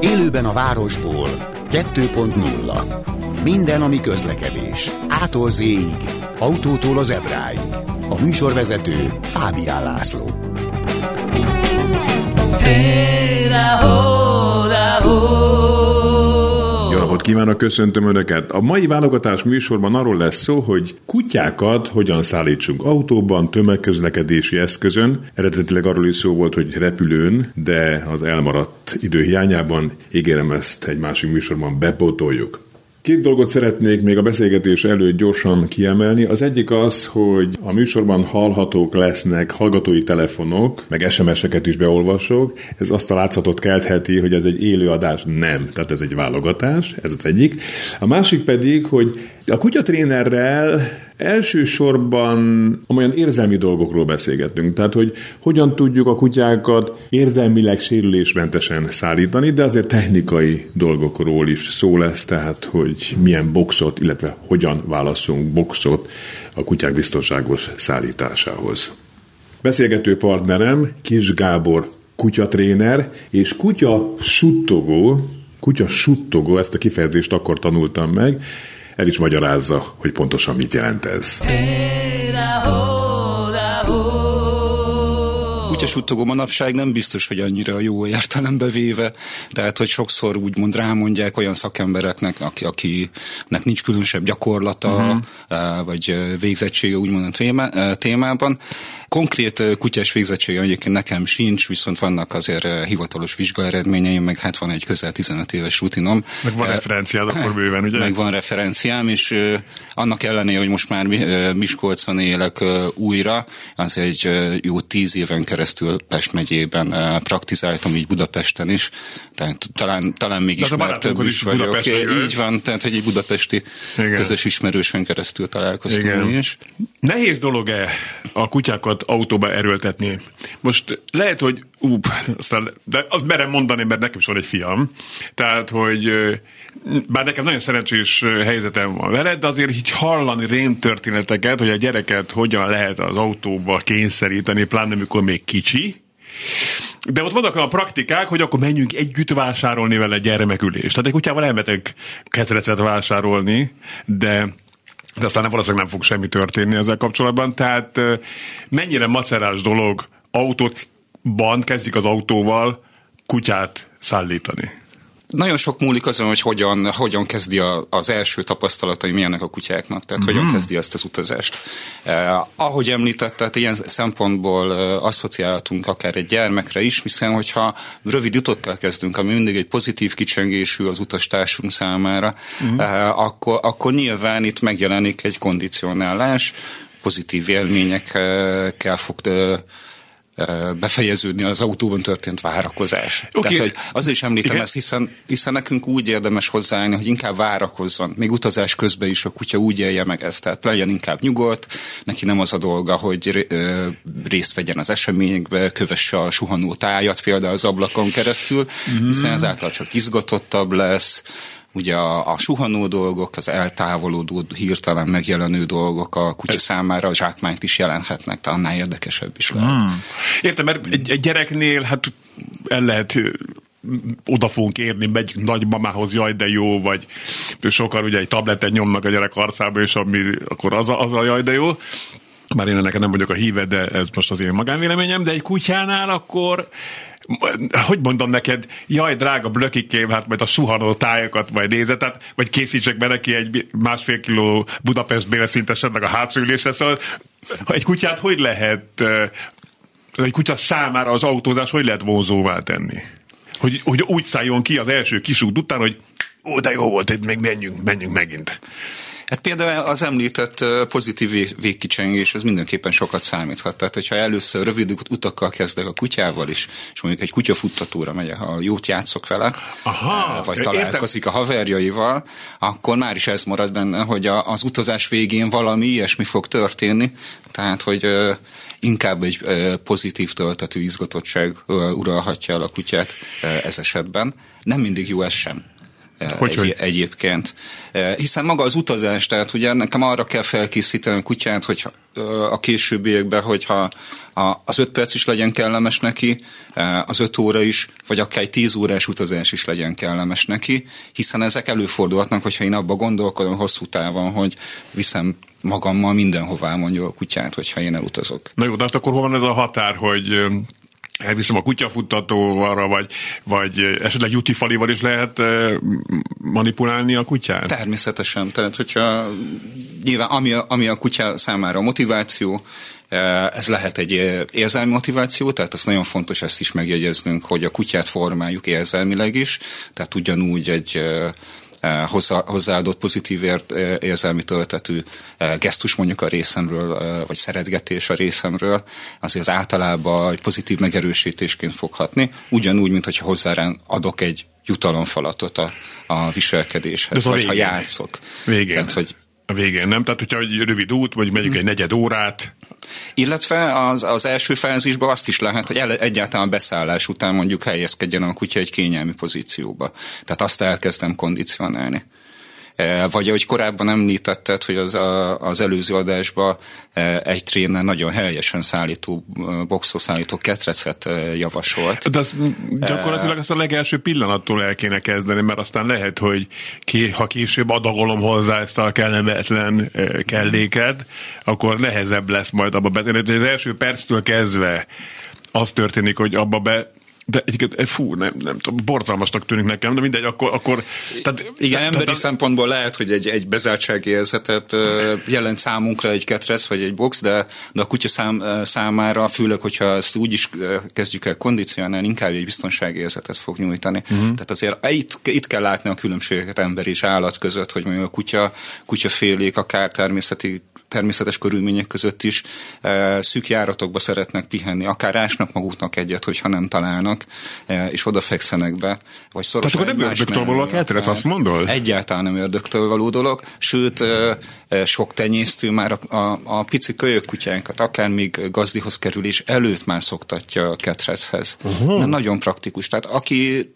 Élőben a városból 2.0 Minden, ami közlekedés. Ától z autótól az ebráig. A műsorvezető Fábián László. Hey, kívánok, köszöntöm Önöket! A mai válogatás műsorban arról lesz szó, hogy kutyákat hogyan szállítsunk autóban, tömegközlekedési eszközön. Eredetileg arról is szó volt, hogy repülőn, de az elmaradt idő hiányában ígérem ezt egy másik műsorban bepótoljuk. Két dolgot szeretnék még a beszélgetés előtt gyorsan kiemelni. Az egyik az, hogy a műsorban hallhatók lesznek hallgatói telefonok, meg SMS-eket is beolvasok. Ez azt a látszatot keltheti, hogy ez egy élő adás. Nem. Tehát ez egy válogatás, ez az egyik. A másik pedig, hogy a kutyatrénerrel elsősorban olyan érzelmi dolgokról beszélgetünk. Tehát, hogy hogyan tudjuk a kutyákat érzelmileg sérülésmentesen szállítani, de azért technikai dolgokról is szó lesz, tehát, hogy milyen boxot, illetve hogyan válaszunk boxot a kutyák biztonságos szállításához. Beszélgető partnerem Kis Gábor kutyatréner és kutya suttogó, kutya suttogó, ezt a kifejezést akkor tanultam meg, el is magyarázza, hogy pontosan mit jelent ez. Kutyasuttogó manapság nem biztos, hogy annyira jó értelembe véve, tehát hogy sokszor úgymond rámondják olyan szakembereknek, aki, akinek nincs különösebb gyakorlata, uh-huh. vagy végzettsége úgymond a témában, Konkrét kutyás végzettsége egyébként nekem sincs, viszont vannak azért hivatalos vizsgaeredményeim, meg hát van egy közel 15 éves rutinom. Meg van referenciád akkor bőven, ugye? Meg van referenciám, és annak ellenére, hogy most már Miskolcon élek újra, az egy jó tíz éven keresztül Pest megyében praktizáltam, így Budapesten is, tehát talán, talán még ismertebb is vagyok. Így van, tehát egy budapesti Igen. közös ismerősen keresztül találkoztunk Igen. is. Nehéz dolog-e a kutyákat kutyákat autóba erőltetni. Most lehet, hogy ú, aztán, de azt merem mondani, mert nekem is van egy fiam, tehát, hogy bár nekem nagyon szerencsés helyzetem van veled, de azért így hallani rémtörténeteket, hogy a gyereket hogyan lehet az autóba kényszeríteni, pláne amikor még kicsi, de ott vannak a praktikák, hogy akkor menjünk együtt vásárolni vele gyermekülést. Tehát egy kutyával elmetek ketrecet vásárolni, de de aztán valószínűleg nem fog semmi történni ezzel kapcsolatban. Tehát mennyire macerás dolog autót, ban kezdik az autóval kutyát szállítani. Nagyon sok múlik azon, hogy hogyan, hogyan kezdi a, az első tapasztalatai milyenek a kutyáknak, tehát mm. hogyan mhm. kezdi ezt az utazást. Eh, ahogy említette, ilyen szempontból eh, asszociálhatunk akár egy gyermekre is, hiszen hogyha rövid utokkal kezdünk, ami mindig egy pozitív kicsengésű az utastársunk számára, mm. eh, akkor, akkor nyilván itt megjelenik egy kondicionálás, pozitív élményekkel fog befejeződni az autóban történt várakozás. Okay. Tehát, hogy azért is említem Igen. ezt, hiszen, hiszen nekünk úgy érdemes hozzáállni, hogy inkább várakozzon. Még utazás közben is a kutya úgy élje meg ezt. Tehát legyen inkább nyugodt, neki nem az a dolga, hogy részt vegyen az eseményekbe, kövesse a suhanó tájat például az ablakon keresztül, mm-hmm. hiszen ezáltal csak izgatottabb lesz, ugye a, a suhanó dolgok, az eltávolodó, hirtelen megjelenő dolgok a kutya számára a zsákmányt is jelenthetnek, tehát annál érdekesebb is lehet. Hmm. Értem, mert egy, egy gyereknél hát el lehet oda fogunk érni, megyünk nagymamához, jaj, de jó, vagy sokan ugye egy tabletet nyomnak a gyerek arcába, és ami, akkor az a, az a jaj, de jó. Már én ennek nem vagyok a híve, de ez most az én magánvéleményem, de egy kutyánál akkor hogy mondom neked, jaj, drága blökikém, hát majd a suhanó tájakat majd nézett, hát, vagy készítsek be neki egy másfél kiló Budapest béleszintesednek a hátsó ülésre, szóval egy kutyát hogy lehet, egy kutya számára az autózás hogy lehet vonzóvá tenni? Hogy, hogy úgy szálljon ki az első kisút után, hogy ó, de jó volt, még menjünk, menjünk megint. Hát például az említett pozitív végkicsengés, az mindenképpen sokat számíthat. Tehát, hogyha először rövid utakkal kezdek a kutyával is, és mondjuk egy kutyafuttatóra megyek, ha jót játszok vele, Aha, vagy találkozik értem. a haverjaival, akkor már is ez marad benne, hogy az utazás végén valami ilyesmi fog történni, tehát, hogy inkább egy pozitív töltető izgatottság uralhatja el a kutyát ez esetben. Nem mindig jó ez sem. Hogy, egy, hogy? egyébként. Hiszen maga az utazás, tehát ugye nekem arra kell felkészíteni a kutyát, hogy a későbbiekben, hogyha az öt perc is legyen kellemes neki, az öt óra is, vagy akár egy tíz órás utazás is legyen kellemes neki, hiszen ezek előfordulhatnak, hogyha én abba gondolkodom hosszú távon, hogy viszem magammal mindenhová mondja a kutyát, hogyha én elutazok. Na jó, de akkor hol van ez a határ, hogy elviszem a kutyafuttatóval, vagy, vagy esetleg jutifalival is lehet manipulálni a kutyát? Természetesen. Tehát, hogyha nyilván ami a, ami a kutya számára a motiváció, ez lehet egy érzelmi motiváció, tehát az nagyon fontos ezt is megjegyeznünk, hogy a kutyát formáljuk érzelmileg is, tehát ugyanúgy egy Eh, hozzá, hozzáadott pozitív ért, eh, érzelmi töltetű eh, gesztus mondjuk a részemről, vagy szeretgetés a részemről, azért az általában egy pozitív megerősítésként foghatni, ugyanúgy, mint hogyha hozzá adok egy jutalomfalatot a, a viselkedéshez, vagy végén. ha játszok. Végén. Tehát, hogy a végén, nem? Tehát, hogyha egy rövid út, vagy megyünk egy negyed órát. Illetve az, az első fázisban azt is lehet, hogy el, egyáltalán a beszállás után mondjuk helyezkedjen a kutya egy kényelmi pozícióba. Tehát azt elkezdem kondicionálni. E, vagy ahogy korábban említetted, hogy az, a, az előző adásban e, egy tréner nagyon helyesen szállító, boxoszállító ketrecet e, javasolt. De az gyakorlatilag azt a legelső pillanattól el kéne kezdeni, mert aztán lehet, hogy ki, ha később adagolom hozzá ezt a kellemetlen kelléket, akkor nehezebb lesz majd abba betenni. Az első perctől kezdve az történik, hogy abba be de egyébként, eh, fú, nem, nem tudom, borzalmasnak tűnik nekem, de mindegy, akkor... akkor tehát, Igen, emberi tehát, szempontból lehet, hogy egy, egy bezártsági érzetet jelent számunkra egy ketrec vagy egy box, de, de a kutya szám, számára, főleg, hogyha ezt úgy is kezdjük el kondicionálni, inkább egy biztonsági érzetet fog nyújtani. Uh-huh. Tehát azért itt, itt kell látni a különbségeket ember és állat között, hogy mondjuk a kutya, kutyafélék akár természeti természetes körülmények között is e, szűk járatokba szeretnek pihenni, akár ásnak maguknak egyet, hogyha nem találnak, e, és odafekszenek be, vagy Tehát akkor nem ördögtől való a ketrec, azt mondod? Egyáltalán nem ördögtől való dolog, sőt, e, sok tenyésztő már a, a, a pici kölyök kutyánkat, akár még gazdihoz kerülés előtt már szoktatja a ketrechez. Uh-huh. Mert nagyon praktikus. Tehát aki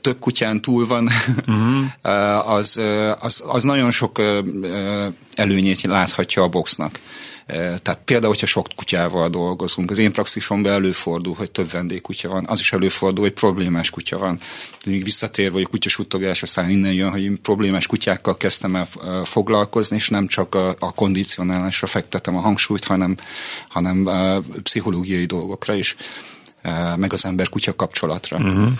több kutyán túl van, uh-huh. az, az, az nagyon sok előnyét láthatja a boxnak. Tehát például, hogyha sok kutyával dolgozunk, az én praxisomban előfordul, hogy több vendégkutya van, az is előfordul, hogy problémás kutya van. Még visszatérve, hogy a kutyasuttogás, aztán innen jön, hogy én problémás kutyákkal kezdtem el foglalkozni, és nem csak a, a kondicionálásra fektetem a hangsúlyt, hanem, hanem a pszichológiai dolgokra is, meg az ember-kutya kapcsolatra. Uh-huh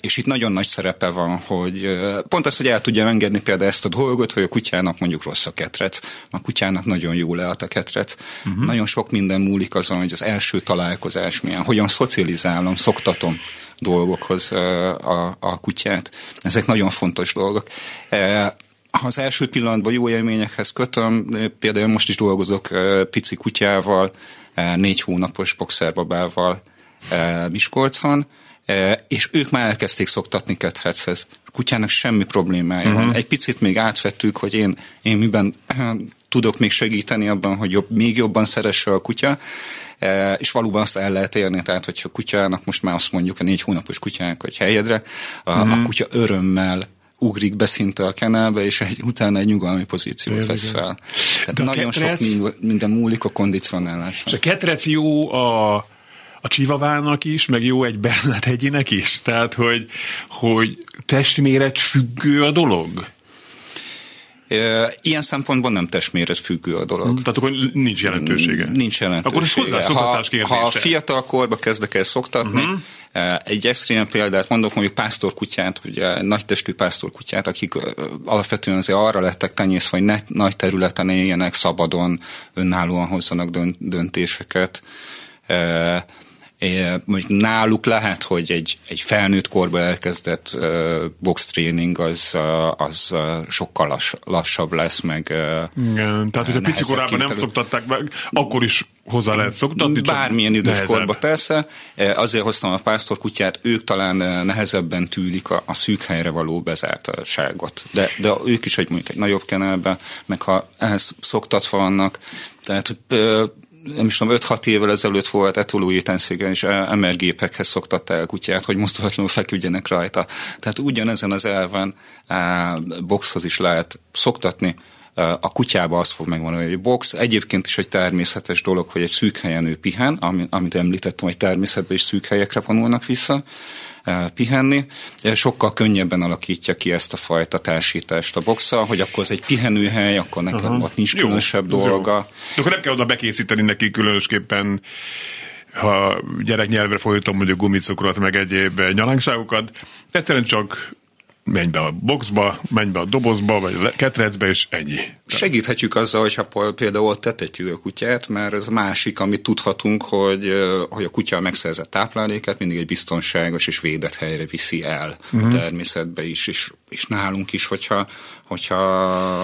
és itt nagyon nagy szerepe van, hogy pont az, hogy el tudja engedni például ezt a dolgot, hogy a kutyának mondjuk rossz a ketret, a kutyának nagyon jó lehet a ketret. Uh-huh. Nagyon sok minden múlik azon, hogy az első találkozás milyen, hogyan szocializálom, szoktatom dolgokhoz a, a kutyát. Ezek nagyon fontos dolgok. Ha az első pillanatban jó élményekhez kötöm, például most is dolgozok pici kutyával, négy hónapos boxerbabával Miskolcon, és ők már elkezdték szoktatni ketrechez. A kutyának semmi problémája uh-huh. van. Mhm. Egy picit még átvettük, hogy én, én miben tudok még segíteni abban, hogy jobb, még jobban szeresse a kutya, és valóban azt el lehet érni, tehát hogyha a kutyának most már azt mondjuk a négy hónapos kutyának, hogy helyedre, a, uh-huh. a mhm. kutya örömmel ugrik be szinte a kenelbe, és egy, utána egy nyugalmi pozíciót Érde. vesz fel. Tehát De nagyon ketrec... sok minden múlik a kondicionáláson. És a ketrec jó a a csivavának is, meg jó egy Bernát hegyinek is? Tehát, hogy, hogy testméret függő a dolog? Ilyen szempontból nem testméret függő a dolog. Hmm, tehát akkor nincs jelentősége. Nincs jelentősége. Akkor is ha, ha fiatal korba kezdek el szoktatni, uh-huh. egy extrém példát mondok, mondjuk pásztorkutyát, ugye nagytestű pásztorkutyát, akik alapvetően azért arra lettek tenyészve, hogy ne, nagy területen éljenek, szabadon, önállóan hozzanak döntéseket mondjuk náluk lehet, hogy egy, egy felnőtt korba elkezdett box tréning az, az sokkal lass, lassabb lesz, meg Igen, tehát, hogy a pici korában nem szoktatták meg, akkor is hozzá lehet szoktatni? Bármilyen idős korban persze. Azért hoztam a pásztorkutyát, ők talán nehezebben tűlik a, a szűk helyre való bezártságot. De, de ők is egy, mondjuk egy nagyobb kenelbe, meg ha ehhez szoktatva vannak, tehát nem is tudom, 5-6 évvel ezelőtt volt etolói tenszégen is emergépekhez szoktatta el kutyát, hogy mozdulatlanul feküdjenek rajta. Tehát ugyanezen az elven boxhoz is lehet szoktatni a kutyába az fog megvan, hogy box egyébként is egy természetes dolog, hogy egy szűk helyen ő pihen, amit említettem, hogy természetben is szűk helyekre vonulnak vissza, pihenni, sokkal könnyebben alakítja ki ezt a fajta társítást a boxa, hogy akkor ez egy pihenőhely, akkor nekem Aha. ott nincs jó, különösebb dolga. Jó. De akkor nem kell oda bekészíteni neki különösképpen ha gyereknyelvre folytatom mondjuk gumicukrot, meg egyéb nyalánkságokat, egyszerűen csak menj be a boxba, menj be a dobozba, vagy a ketrecbe, és ennyi. Segíthetjük azzal, hogyha például ott tetetjük a kutyát, mert ez másik, amit tudhatunk, hogy, hogy a kutya megszerzett tápláléket mindig egy biztonságos és védett helyre viszi el uh-huh. a mhm. természetbe is, és, és nálunk is, hogyha, hogyha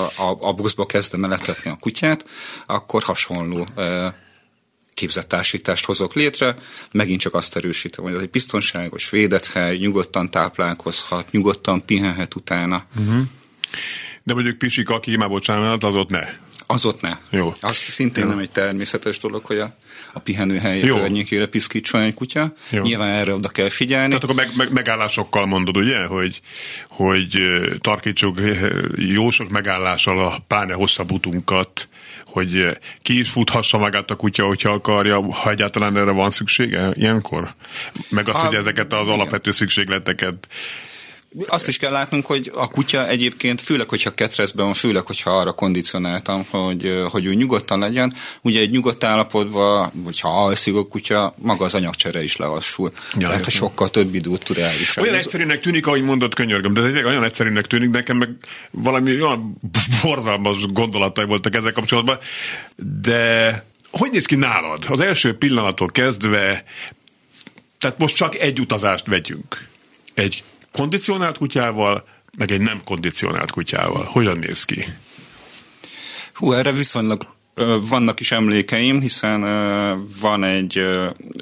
a, a boxba kezdem eletetni a kutyát, akkor hasonló képzett társítást hozok létre, megint csak azt erősítem, hogy ez egy biztonságos, védett hely, nyugodtan táplálkozhat, nyugodtan pihenhet utána. Uh-huh. De mondjuk pisik, aki imából csinálhat, az ott ne. Az ott ne. Jó. Az szintén Jó. nem egy természetes dolog, hogy a, a pihenőhely környékére piszkítson egy kutya. Jó. Nyilván erre oda kell figyelni. Tehát akkor meg, meg, megállásokkal mondod, ugye, hogy, hogy tarkítsuk jó sok megállással a pláne hosszabb utunkat, hogy ki is futhassa magát a kutya, hogyha akarja, ha egyáltalán erre van szüksége ilyenkor? Meg az, hogy ezeket az igen. alapvető szükségleteket azt is kell látnunk, hogy a kutya egyébként, főleg, hogyha ketrezben van, főleg, hogyha arra kondicionáltam, hogy, hogy ő nyugodtan legyen, ugye egy nyugodt állapotban, hogyha alszik a kutya, maga az anyagcsere is lelassul. Ja, Tehát, hogy sokkal több időt tud elviselni. Olyan egyszerűnek tűnik, ahogy mondott, könyörgöm, de ez egy olyan egyszerűnek tűnik, nekem meg valami olyan borzalmas gondolatai voltak ezzel kapcsolatban, de hogy néz ki nálad? Az első pillanattól kezdve, tehát most csak egy utazást vegyünk. Egy kondicionált kutyával, meg egy nem kondicionált kutyával. Hogyan néz ki? Hú, erre viszonylag vannak is emlékeim, hiszen van egy,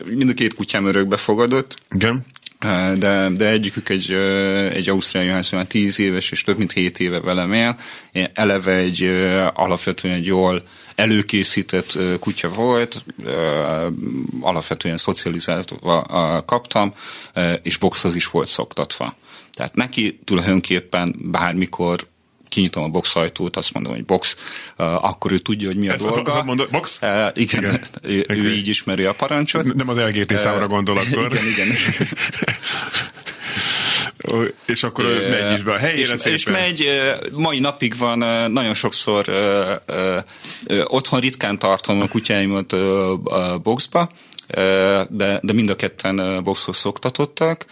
mind a két kutyám örökbe fogadott. Igen. De, de egyikük egy, egy ausztrál juhász, már tíz éves, és több mint hét éve velem él. Eleve egy alapvetően egy jól előkészített kutya volt, alapvetően szocializálva kaptam, és boxhoz is volt szoktatva. Tehát neki tulajdonképpen bármikor kinyitom a box ajtót, azt mondom, hogy box, akkor ő tudja, hogy mi a Ez dolga. Az, mondod, box? Uh, igen, igen. Ő, okay. ő így ismeri a parancsot. Nem az LGT számra gondol akkor. Igen, igen. és akkor é, megy is be a helyére és, és megy, mai napig van, nagyon sokszor ö, ö, ö, otthon ritkán tartom a kutyáimat boxba, de, de mind a ketten boxhoz szoktatottak,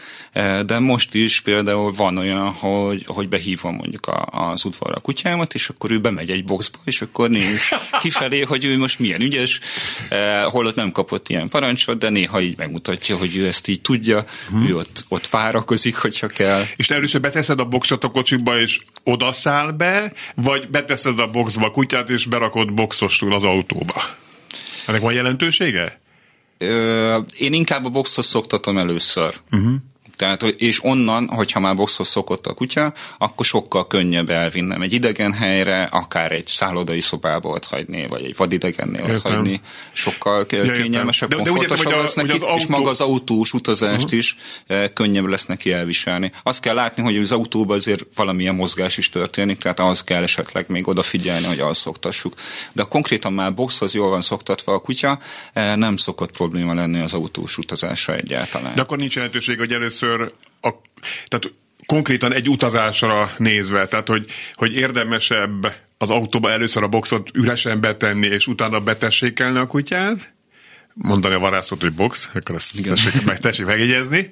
de most is például van olyan, hogy, hogy behívom mondjuk a, az udvarra a kutyámat, és akkor ő bemegy egy boxba, és akkor néz kifelé, hogy ő most milyen ügyes, holott nem kapott ilyen parancsot, de néha így megmutatja, hogy ő ezt így tudja, hmm. ő ott, ott várakozik, hogyha kell. És először beteszed a boxot a kocsiba, és odaszáll be, vagy beteszed a boxba a kutyát, és berakod boxostul az autóba? Ennek van jelentősége? Ö, én inkább a boxhoz szoktatom először. Uh-huh. Tehát, és onnan, hogyha már boxhoz szokott a kutya, akkor sokkal könnyebb elvinnem egy idegen helyre, akár egy szállodai szobába ott hagyni, vagy egy vadidegennél ott hagyni. Sokkal ja, kényelmesebb, komfortosabb lesz neki, az autó... és maga az autós utazást uh-huh. is eh, könnyebb lesz neki elviselni. Azt kell látni, hogy az autóban azért valamilyen mozgás is történik, tehát az kell esetleg még odafigyelni, hogy szoktassuk. De konkrétan már boxhoz jól van szoktatva a kutya, eh, nem szokott probléma lenni az autós utazása egyáltalán. De akkor nincs lehetőség, hogy először először a, tehát konkrétan egy utazásra nézve, tehát hogy, hogy érdemesebb az autóba először a boxot üresen betenni, és utána betessékelni a kutyát, mondani a varászot, hogy box, akkor ezt Igen. tessék, meg, tessék megjegyezni.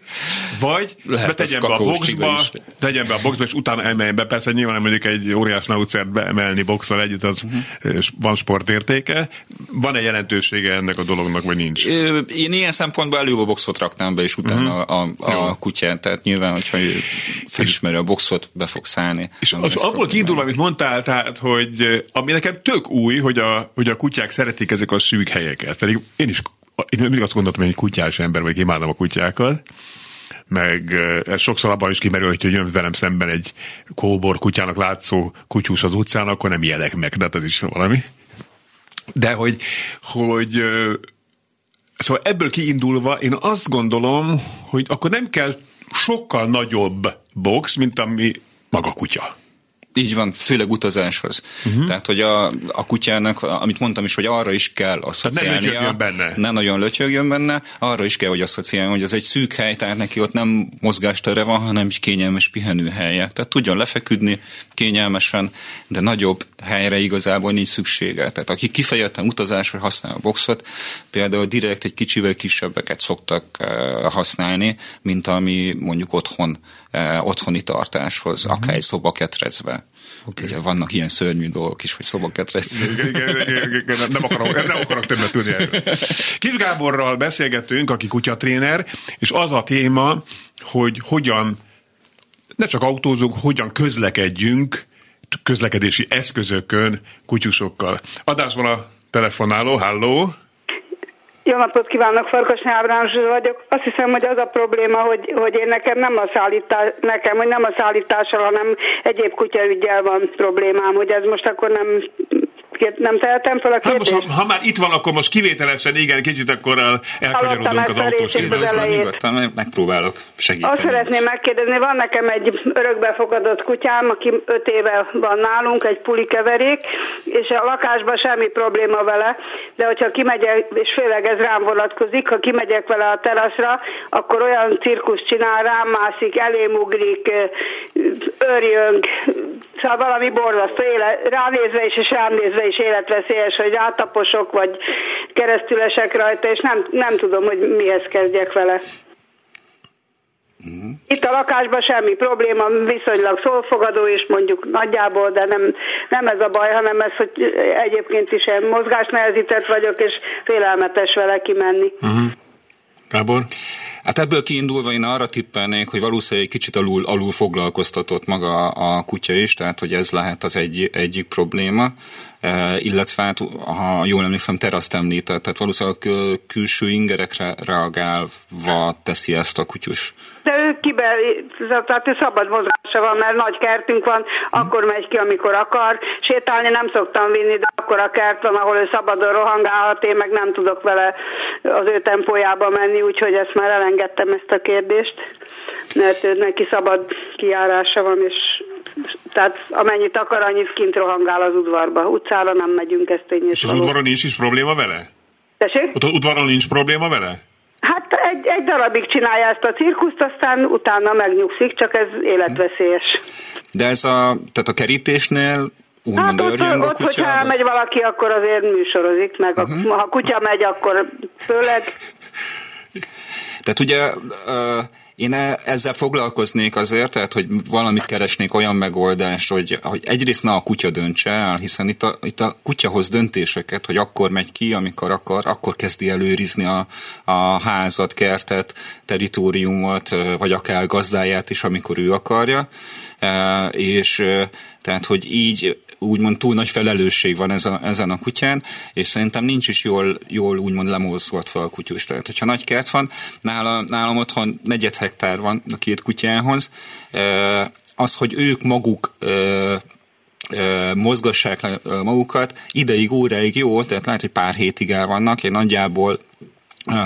Vagy Lehet, betegyen be a boxba, tegyen be a boxba, és utána emeljen be. Persze nyilván mondjuk egy óriás naucert beemelni boxal együtt, az uh-huh. van sportértéke. Van-e jelentősége ennek a dolognak, vagy nincs? Én ilyen szempontból előbb a boxot raknám be, és utána uh-huh. a, a, a kutyát. Tehát nyilván, hogyha felismeri a boxot, be fog szállni. És az abból kiindulva, amit mondtál, tehát, hogy ami nekem tök új, hogy a, hogy a kutyák szeretik ezek a szűk helyeket. Pedig én is én mindig azt gondoltam, hogy egy kutyás ember, vagy imádom a kutyákat, meg ez sokszor abban is kimerül, hogy jön velem szemben egy kóbor kutyának látszó kutyus az utcán, akkor nem jelek meg, de hát ez is valami. De hogy, hogy Szóval ebből kiindulva én azt gondolom, hogy akkor nem kell sokkal nagyobb box, mint ami maga kutya. Így van, főleg utazáshoz. Uh-huh. Tehát, hogy a, a kutyának, amit mondtam is, hogy arra is kell asszociálnia. Hát ne benne. Ne nagyon lötyögjön benne, arra is kell, hogy asszociáljon, hogy az egy szűk hely, tehát neki ott nem mozgástere van, hanem egy kényelmes pihenőhelye. Tehát tudjon lefeküdni kényelmesen, de nagyobb helyre igazából nincs szüksége. Tehát aki kifejezetten utazásra használ a boxot, például direkt egy kicsivel kisebbeket szoktak uh, használni, mint ami mondjuk otthon, otthoni tartáshoz, uh-huh. akár egy szoba ketrecbe. Okay. Ugye vannak ilyen szörnyű dolgok is, hogy szobaketrec. nem, nem, akarok, nem akarok többet tudni erről. Kis Gáborral beszélgettünk, aki kutyatréner, és az a téma, hogy hogyan ne csak autózunk, hogyan közlekedjünk közlekedési eszközökön kutyusokkal. Adásban a telefonáló, halló! Jó napot kívánok, Farkas Ábrám vagyok. Azt hiszem, hogy az a probléma, hogy, hogy én nekem nem a szállítás, nekem, hogy nem a szállítással, hanem egyéb kutyaügyel van problémám, hogy ez most akkor nem nem tehetem fel a kérdést? Hát most, ha, ha már itt van, akkor most kivételesen igen, kicsit akkor elkanyarodunk az autós Nyugodtan megpróbálok segíteni. Azt szeretném megkérdezni, van nekem egy örökbefogadott kutyám, aki öt éve van nálunk, egy pulikeverék, és a lakásban semmi probléma vele, de hogyha kimegyek, és főleg ez rám vonatkozik, ha kimegyek vele a teraszra, akkor olyan cirkusz csinál, rám mászik, elém ugrik, örjönk, szóval valami borzasztó, éle, ránézve is, és rám nézve is életveszélyes, hogy átaposok, vagy keresztülesek rajta, és nem, nem tudom, hogy mihez kezdjek vele. Uh-huh. Itt a lakásban semmi probléma, viszonylag szólfogadó is mondjuk nagyjából, de nem, nem ez a baj, hanem ez, hogy egyébként is ilyen mozgásnehezített vagyok, és félelmetes vele kimenni. Uh-huh. Gábor? Hát ebből kiindulva én arra tippelnék, hogy valószínűleg egy kicsit alul, alul foglalkoztatott maga a kutya is, tehát hogy ez lehet az egy, egyik probléma, illetve hát, ha jól emlékszem, teraszt említett, tehát valószínűleg külső ingerekre reagálva teszi ezt a kutyus. De ő kibe, tehát ő szabad mozgása van, mert nagy kertünk van, akkor megy ki, amikor akar. Sétálni nem szoktam vinni, de akkor a kert van, ahol ő szabadon rohangálhat, én meg nem tudok vele az ő tempójába menni, úgyhogy ezt már elengedtem ezt a kérdést, mert ő neki szabad kiárása van, és tehát amennyit akar, annyit kint rohangál az udvarba. Utcára nem megyünk, ezt én És az udvaron nincs is probléma vele? Tessék? Ott az udvaron nincs probléma vele? Hát egy, egy darabig csinálja ezt a cirkuszt, aztán utána megnyugszik, csak ez életveszélyes. De ez a, tehát a kerítésnél úgymond hát ott, a ott hogyha elmegy valaki, akkor azért műsorozik, meg uh-huh. a, ha kutya megy, akkor főleg. Tehát ugye uh, én e, ezzel foglalkoznék azért, tehát hogy valamit keresnék olyan megoldást, hogy, hogy egyrészt ne a kutya döntse el, hiszen itt a, itt a kutya hoz döntéseket, hogy akkor megy ki, amikor akar, akkor kezdi előrizni a, a házat, kertet, teritoriumot, vagy akár gazdáját is, amikor ő akarja. És tehát, hogy így úgymond túl nagy felelősség van ezen, ezen a kutyán, és szerintem nincs is jól, jól úgymond lemozgatva a kutyus. Tehát, hogyha nagy kert van, nála, nálam otthon negyed hektár van a két kutyához, az, hogy ők maguk mozgassák le magukat, ideig, óráig jó, tehát lehet, hogy pár hétig el vannak, én nagyjából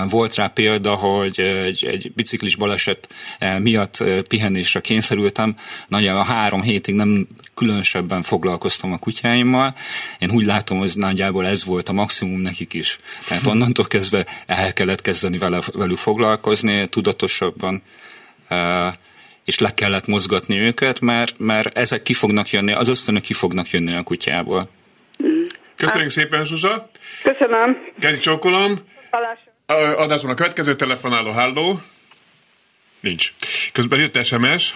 volt rá példa, hogy egy, egy biciklis baleset miatt pihenésre kényszerültem. Nagyjából három hétig nem különösebben foglalkoztam a kutyáimmal. Én úgy látom, hogy nagyjából ez volt a maximum nekik is. Tehát onnantól kezdve el kellett kezdeni vele, velük foglalkozni tudatosabban és le kellett mozgatni őket, mert, mert ezek ki fognak jönni, az ösztönök ki fognak jönni a kutyából. Köszönjük szépen, Zsuzsa! Köszönöm! Geri csókolom! Hallásra. Adásban a következő telefonáló, halló. Nincs. Közben jött SMS,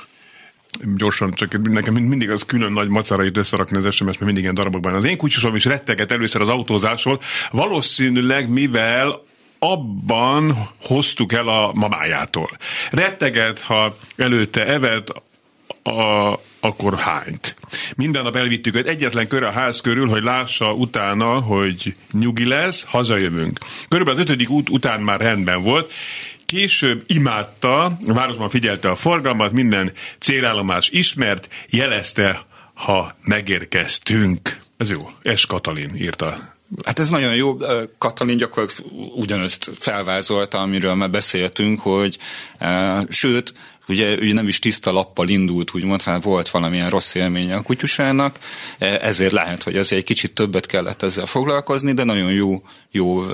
gyorsan, csak nekem mindig az külön nagy macarait összerakni az SMS, mert mindig ilyen darabokban. Az én kutyusom is retteget először az autózásról, valószínűleg mivel abban hoztuk el a mamájától. Retteget, ha előtte evett, a, akkor hányt. Minden nap elvittük őt egyetlen kör a ház körül, hogy lássa utána, hogy nyugi lesz, hazajövünk. Körülbelül az ötödik út után már rendben volt, Később imádta, a városban figyelte a forgalmat, minden célállomás ismert, jelezte, ha megérkeztünk. Ez jó. Es Katalin írta Hát ez nagyon jó. Katalin gyakorlatilag ugyanazt felvázolta, amiről már beszéltünk, hogy sőt, ugye ő nem is tiszta lappal indult, úgymond, hát volt valamilyen rossz élménye a kutyusának, ezért lehet, hogy azért egy kicsit többet kellett ezzel foglalkozni, de nagyon jó, jó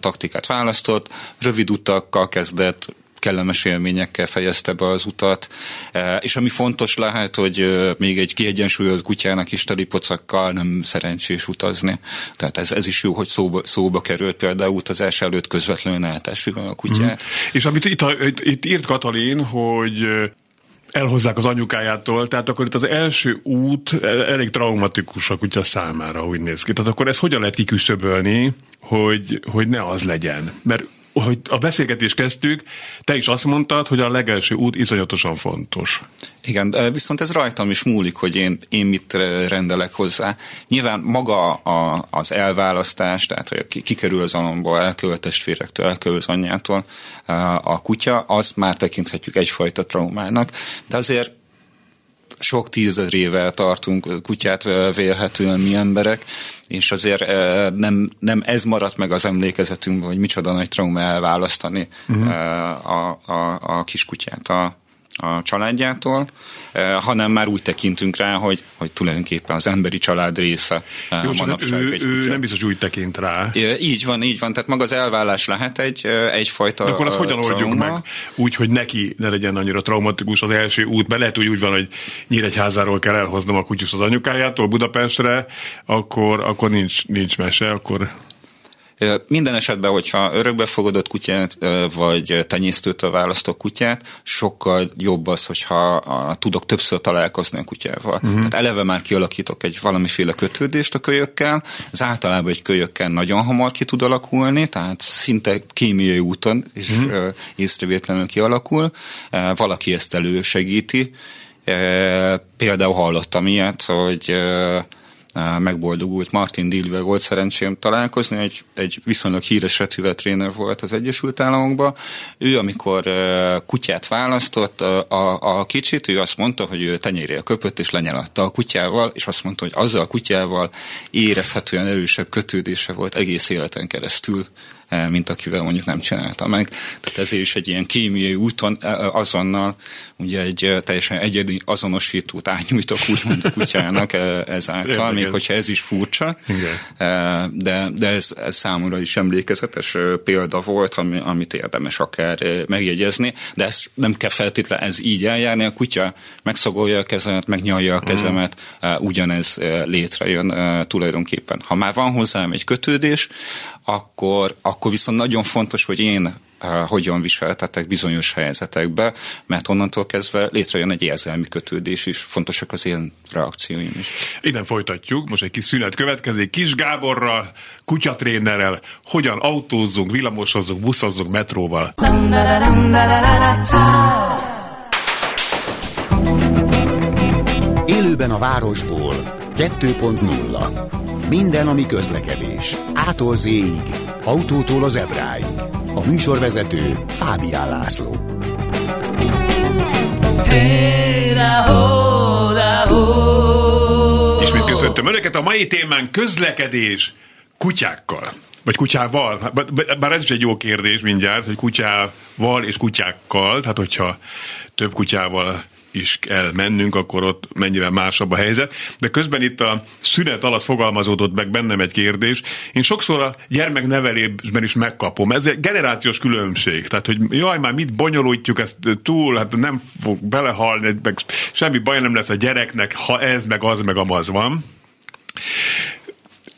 taktikát választott, rövid utakkal kezdett, kellemes élményekkel fejezte be az utat, e, és ami fontos lehet, hogy még egy kiegyensúlyozott kutyának is teli pocakkal nem szerencsés utazni. Tehát ez, ez is jó, hogy szóba, szóba került például utazás előtt közvetlenül eltessük a kutyát. Mm. És amit itt, itt, írt Katalin, hogy elhozzák az anyukájától, tehát akkor itt az első út elég traumatikus a kutya számára, úgy néz ki. Tehát akkor ezt hogyan lehet kiküszöbölni, hogy, hogy ne az legyen? Mert hogy a beszélgetést kezdtük, te is azt mondtad, hogy a legelső út iszonyatosan fontos. Igen, viszont ez rajtam is múlik, hogy én, én mit rendelek hozzá. Nyilván maga a, az elválasztás, tehát hogy kikerül az alomból, elkövet testvérektől, elkövet az anyjától a kutya, azt már tekinthetjük egyfajta traumának, de azért sok tízezrével tartunk kutyát vélhetően mi emberek, és azért nem, nem ez maradt meg az emlékezetünkben, hogy micsoda nagy trauma elválasztani uh-huh. a, a, a kiskutyát a, a családjától, eh, hanem már úgy tekintünk rá, hogy, hogy tulajdonképpen az emberi család része eh, Jó, manapság. Ő, ő nem biztos úgy tekint rá. Így van, így van. Tehát maga az elvállás lehet egy, egyfajta De akkor azt hogyan oldjuk meg? Úgy, hogy neki ne legyen annyira traumatikus az első út, mert lehet, hogy úgy van, hogy Nyíregyházáról kell elhoznom a kutyus az anyukájától Budapestre, akkor, akkor nincs, nincs mese, akkor minden esetben, hogyha örökbefogadott kutyát, vagy tenyésztőtől választok kutyát, sokkal jobb az, hogyha tudok többször találkozni a kutyával. Uh-huh. Tehát eleve már kialakítok egy valamiféle kötődést a kölyökkel, ez általában egy kölyökkel nagyon hamar ki tud alakulni, tehát szinte kémiai úton is uh-huh. észrevétlenül kialakul. Valaki ezt elősegíti. Például hallottam ilyet, hogy megboldogult Martin Dillvel volt szerencsém találkozni, egy, egy viszonylag híres retűvetréner volt az Egyesült Államokban. Ő, amikor kutyát választott, a, a, kicsit, ő azt mondta, hogy ő tenyérére köpött és lenyelatta a kutyával, és azt mondta, hogy azzal a kutyával érezhetően erősebb kötődése volt egész életen keresztül mint akivel mondjuk nem csinálta meg. Tehát ezért is egy ilyen kémiai úton e, e, azonnal ugye egy teljesen egyedi azonosítót átnyújtok úgymond a kutyának ezáltal, még hogyha ez is furcsa, Igen. de, de ez, ez számomra is emlékezetes példa volt, ami, amit érdemes akár megjegyezni, de ez nem kell feltétlenül ez így eljárni, a kutya megszagolja a kezemet, megnyalja a kezemet, uh ugyanez létrejön tulajdonképpen. Ha már van hozzám egy kötődés, akkor, akkor viszont nagyon fontos, hogy én uh, hogyan viseltetek bizonyos helyzetekbe, mert onnantól kezdve létrejön egy érzelmi kötődés is, fontosak az én reakcióim is. Innen folytatjuk, most egy kis szünet következik, Kis Gáborral, kutyatrénerrel, hogyan autózzunk, villamosozzunk, buszozzunk metróval. Élőben a városból. 2.0 minden, ami közlekedés. Ától z autótól az ebráig. A műsorvezető Fábián László. Ismét köszöntöm Önöket, a mai témán közlekedés kutyákkal. Vagy kutyával. Bár ez is egy jó kérdés mindjárt, hogy kutyával és kutyákkal, tehát hogyha több kutyával is kell mennünk, akkor ott mennyivel másabb a helyzet. De közben itt a szünet alatt fogalmazódott meg bennem egy kérdés. Én sokszor a gyermeknevelésben is megkapom. Ez egy generációs különbség. Tehát, hogy jaj, már mit bonyolítjuk ezt túl, hát nem fog belehalni, meg semmi baj nem lesz a gyereknek, ha ez, meg az, meg amaz van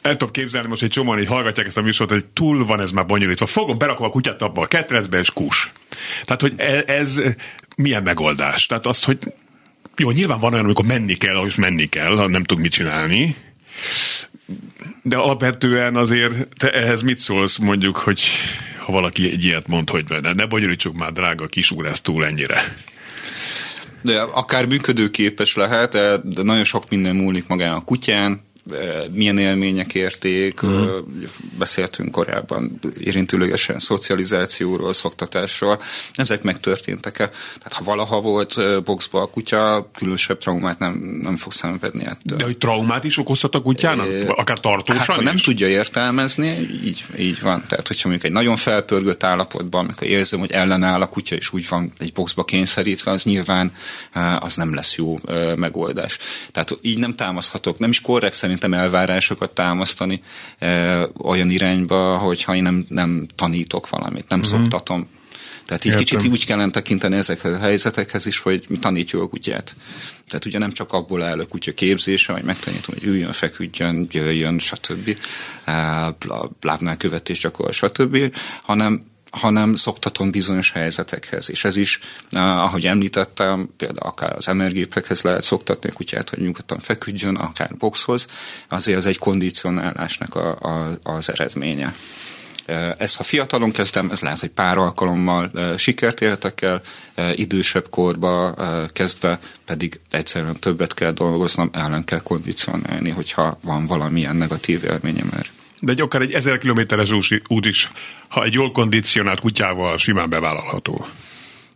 el tudom képzelni most egy csomóan így hallgatják ezt a műsort, hogy túl van ez már bonyolítva. Fogom, berakom a kutyát abba a ketrecbe, és kus. Tehát, hogy e- ez, milyen megoldás? Tehát azt, hogy jó, nyilván van olyan, amikor menni kell, ahogy menni kell, ha nem tud mit csinálni, de alapvetően azért te ehhez mit szólsz mondjuk, hogy ha valaki egy ilyet mond, hogy ne, ne bonyolítsuk már drága kisúr ezt túl ennyire. De akár működőképes lehet, de nagyon sok minden múlik magán a kutyán, milyen élmények érték, uh-huh. beszéltünk korábban érintőlegesen szocializációról, szoktatásról, ezek megtörténtek-e? Tehát ha valaha volt boxba a kutya, különösebb traumát nem, nem fog szenvedni ettől. De hogy traumát is okozhat a kutyának? Akár tartósan hát, ha is? nem tudja értelmezni, így, így van. Tehát, hogyha mondjuk egy nagyon felpörgött állapotban, amikor érzem, hogy ellenáll a kutya, és úgy van egy boxba kényszerítve, az nyilván az nem lesz jó megoldás. Tehát így nem támaszhatok, nem is korrekt szerintem elvárásokat támasztani olyan irányba, hogyha én nem, nem tanítok valamit, nem uh-huh. szoktatom. Tehát így Értem. kicsit úgy kellene tekinteni ezekhez a helyzetekhez is, hogy mi tanítjuk a kutyát. Tehát ugye nem csak abból áll a kutya képzése, hogy megtanítom, hogy üljön, feküdjön, jöjjön, stb. Lábnál követés gyakorol, stb. hanem hanem szoktatom bizonyos helyzetekhez. És ez is, ahogy említettem, például akár az emergépekhez lehet szoktatni a kutyát, hogy nyugodtan feküdjön, akár boxhoz, azért az egy kondicionálásnak a, a, az eredménye. Ez, ha fiatalon kezdem, ez lehet, hogy pár alkalommal sikert értek el, idősebb korba kezdve pedig egyszerűen többet kell dolgoznom, ellen kell kondicionálni, hogyha van valamilyen negatív élményem erre de egy akár egy ezer kilométeres út is, ha egy jól kondicionált kutyával simán bevállalható.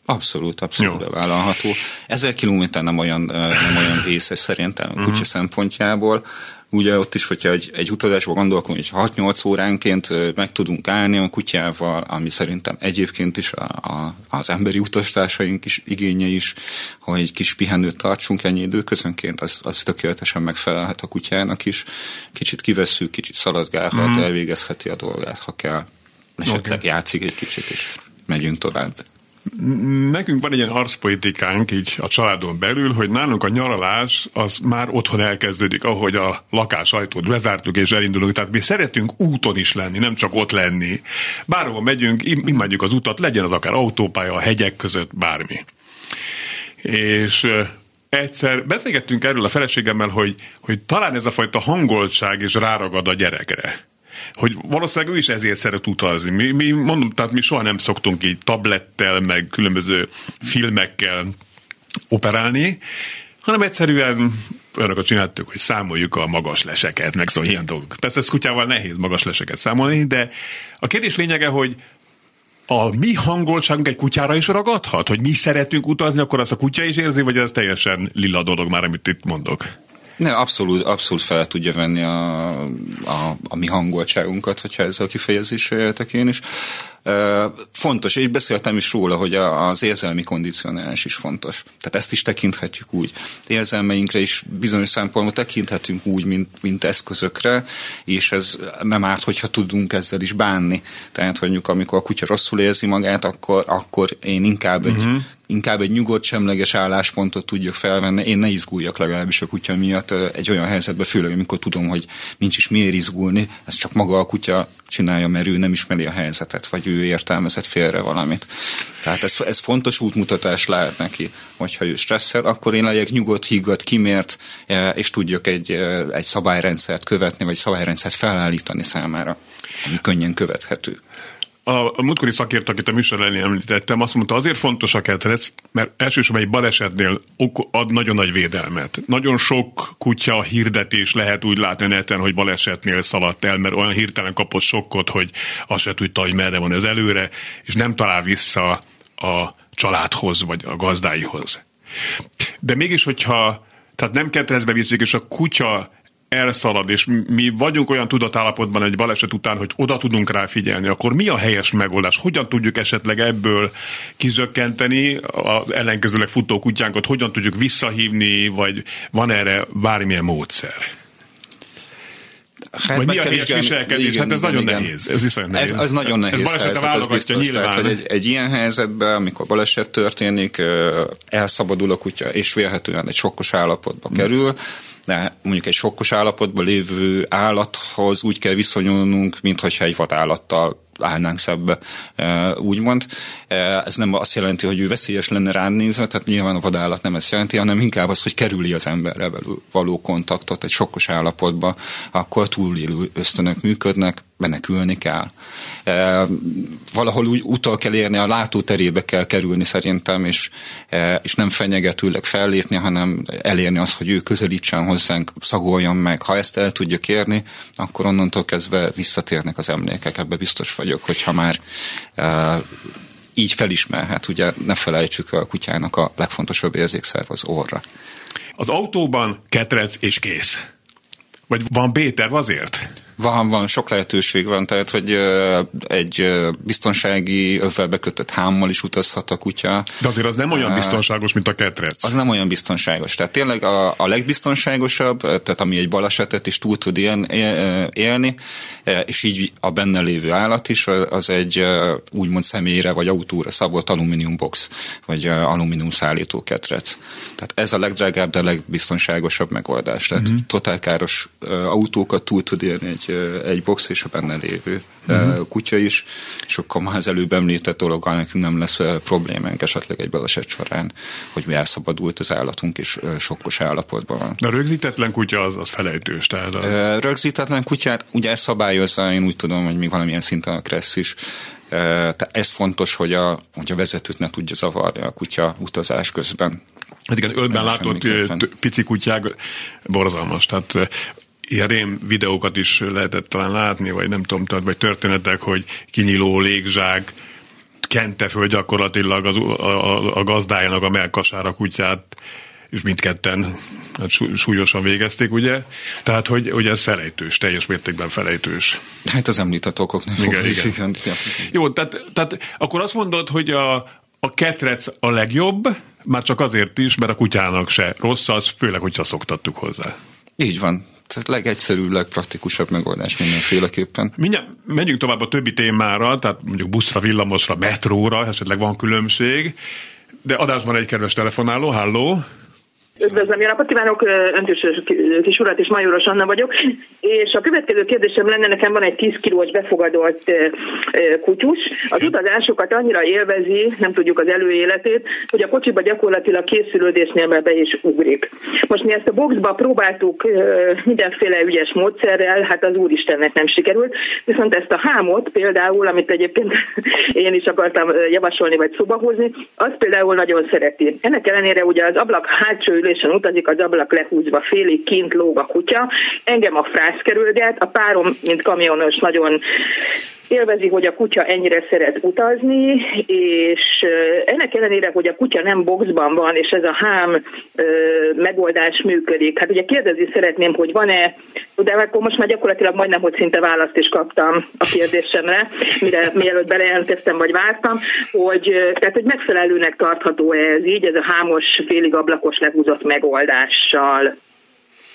Abszolút, abszolút Jó. bevállalható. Ezer kilométer nem olyan, nem olyan vészes szerintem a kutya uh-huh. szempontjából ugye ott is, hogyha egy, egy utazásban gondolkodunk, hogy 6-8 óránként meg tudunk állni a kutyával, ami szerintem egyébként is a, a, az emberi utastársaink is igénye is, hogy egy kis pihenőt tartsunk ennyi időközönként, az, az tökéletesen megfelelhet a kutyának is. Kicsit kivesszük, kicsit szaladgálhat, mm. elvégezheti a dolgát, ha kell. Esetleg okay. játszik egy kicsit, és megyünk tovább. Nekünk van egy ilyen arszpolitikánk így a családon belül, hogy nálunk a nyaralás az már otthon elkezdődik, ahogy a lakás ajtót bezártuk és elindulunk. Tehát mi szeretünk úton is lenni, nem csak ott lenni. Bárhol megyünk, imádjuk az utat, legyen az akár autópálya, a hegyek között, bármi. És egyszer beszélgettünk erről a feleségemmel, hogy, hogy talán ez a fajta hangoltság is ráragad a gyerekre hogy valószínűleg ő is ezért szeret utazni. Mi, mi mondom, tehát mi soha nem szoktunk így tablettel, meg különböző filmekkel operálni, hanem egyszerűen olyanokat csináltuk, hogy számoljuk a magas leseket, meg szóval ilyen dolgok. Persze ez kutyával nehéz magas leseket számolni, de a kérdés lényege, hogy a mi hangoltságunk egy kutyára is ragadhat? Hogy mi szeretünk utazni, akkor az a kutya is érzi, vagy ez teljesen lila dolog már, amit itt mondok? Ne, abszolút, abszolút fel tudja venni a, a, a mi hangoltságunkat, hogyha ezzel a kifejezéssel éltek én is. Fontos, és beszéltem is róla, hogy az érzelmi kondicionálás is fontos. Tehát ezt is tekinthetjük úgy. Érzelmeinkre is bizonyos szempontból tekinthetünk úgy, mint, mint eszközökre, és ez nem árt, hogyha tudunk ezzel is bánni. Tehát, hogy amikor a kutya rosszul érzi magát, akkor, akkor én inkább egy uh-huh inkább egy nyugodt, semleges álláspontot tudjak felvenni. Én ne izguljak legalábbis a kutya miatt egy olyan helyzetbe, főleg amikor tudom, hogy nincs is miért izgulni, ez csak maga a kutya csinálja, mert ő nem ismeri a helyzetet, vagy ő értelmezett félre valamit. Tehát ez, ez fontos útmutatás lehet neki, hogyha ő stresszel, akkor én legyek nyugodt, higgadt, kimért, és tudjak egy, egy szabályrendszert követni, vagy szabályrendszert felállítani számára, ami könnyen követhető a, a múltkori szakért, akit a műsor elé említettem, azt mondta, azért fontos a ketrec, mert elsősorban egy balesetnél ad nagyon nagy védelmet. Nagyon sok kutya hirdetés lehet úgy látni neten, hogy balesetnél szaladt el, mert olyan hirtelen kapott sokkot, hogy azt se tudta, hogy merre van ez előre, és nem talál vissza a családhoz, vagy a gazdáihoz. De mégis, hogyha tehát nem ketrezbe viszik, és a kutya elszalad, és mi vagyunk olyan tudatállapotban egy baleset után, hogy oda tudunk rá figyelni, akkor mi a helyes megoldás? Hogyan tudjuk esetleg ebből kizökkenteni az ellenkezőleg futó kutyánkat? Hogyan tudjuk visszahívni, vagy van erre bármilyen módszer? Hát Vagy mi a helyes viselkedés? Igen, hát ez igen, nagyon igen. nehéz. Ez iszonyat nehéz. Ez, ez nagyon nehéz ez helyzet, ez biztos. Nyilván. Tehát, hogy egy, egy ilyen helyzetben, amikor baleset történik, elszabadul a kutya, és vélhetően egy sokkos állapotba kerül, de mondjuk egy sokkos állapotban lévő állathoz úgy kell viszonyulnunk, mintha egy vadállattal állnánk szebbe, úgymond. Ez nem azt jelenti, hogy ő veszélyes lenne rá nézve, tehát nyilván a vadállat nem ezt jelenti, hanem inkább az, hogy kerüli az emberrel való kontaktot egy sokkos állapotba, akkor túlélő ösztönök működnek, menekülni kell. E, valahol úgy utal kell érni, a látóterébe kell kerülni szerintem, és, e, és nem fenyegetőleg fellépni, hanem elérni azt, hogy ő közelítsen hozzánk, szagoljon meg. Ha ezt el tudja kérni, akkor onnantól kezdve visszatérnek az emlékek, ebbe biztos vagyok, hogyha már e, így felismerhet. Ugye ne felejtsük a kutyának a legfontosabb érzékszerv az orra. Az autóban ketrec és kész. Vagy van B-terv azért? Van, van, sok lehetőség van, tehát, hogy egy biztonsági övelbe kötött hámmal is utazhat a kutya. De azért az nem olyan biztonságos, mint a ketrec. Az nem olyan biztonságos. Tehát tényleg a, a legbiztonságosabb, tehát ami egy balesetet is túl tud élni, élni, és így a benne lévő állat is, az egy úgymond személyre vagy autóra szabott alumínium box, vagy alumínium szállító ketrec. Tehát ez a legdrágább, de a legbiztonságosabb megoldás. Tehát mm-hmm. totálkáros autókat túl tud élni egy egy, box és a benne lévő uh-huh. kutya is, és akkor már az előbb említett dologgal nekünk nem lesz problémánk esetleg egy baleset során, hogy mi elszabadult az állatunk, és sokkos állapotban van. De a rögzítetlen kutya az, az felejtős. Tehát a... Rögzítetlen kutyát ugye ezt szabályozza, én úgy tudom, hogy még valamilyen szinten a kressz is, tehát ez fontos, hogy a, hogy a vezetőt ne tudja zavarni a kutya utazás közben. Hát igen, ölben látott pici kutyák borzalmas. Tehát ilyen rém videókat is lehetett talán látni, vagy nem tudom, tehát, vagy történetek, hogy kinyiló légzsák kente föl gyakorlatilag az, a, a, a gazdájának a melkasára kutyát, és mindketten hát súlyosan végezték, ugye? Tehát, hogy, hogy ez felejtős, teljes mértékben felejtős. Hát az említett okok nem igen, igen. igen. Jó, tehát, tehát akkor azt mondod, hogy a, a ketrec a legjobb, már csak azért is, mert a kutyának se rossz az, főleg, hogyha szoktattuk hozzá. Így van tehát legegyszerűbb, legpraktikusabb megoldás mindenféleképpen. Mindjárt menjünk tovább a többi témára, tehát mondjuk buszra, villamosra, metróra, esetleg van különbség. De adásban egy kedves telefonáló, halló! Üdvözlöm, jó napot kívánok, öntős kis urat és Majoros Anna vagyok. És a következő kérdésem lenne, nekem van egy 10 kilós befogadott kutyus. Az utazásokat annyira élvezi, nem tudjuk az előéletét, hogy a kocsiba gyakorlatilag készülődésnél be is ugrik. Most mi ezt a boxba próbáltuk mindenféle ügyes módszerrel, hát az úristennek nem sikerült, viszont ezt a hámot például, amit egyébként én is akartam javasolni vagy szóba hozni, az például nagyon szereti. Ennek ellenére ugye az ablak hátsó ülésen utazik, az ablak lehúzva félig kint lóg a kutya. Engem a frász kerülget, a párom, mint kamionos, nagyon élvezi, hogy a kutya ennyire szeret utazni, és ennek ellenére, hogy a kutya nem boxban van, és ez a hám megoldás működik. Hát ugye kérdezni szeretném, hogy van-e, de akkor most már gyakorlatilag majdnem, hogy szinte választ is kaptam a kérdésemre, mire, mielőtt belejelentkeztem, vagy vártam, hogy, tehát, hogy megfelelőnek tartható ez így, ez a hámos, félig ablakos lehúzott megoldással.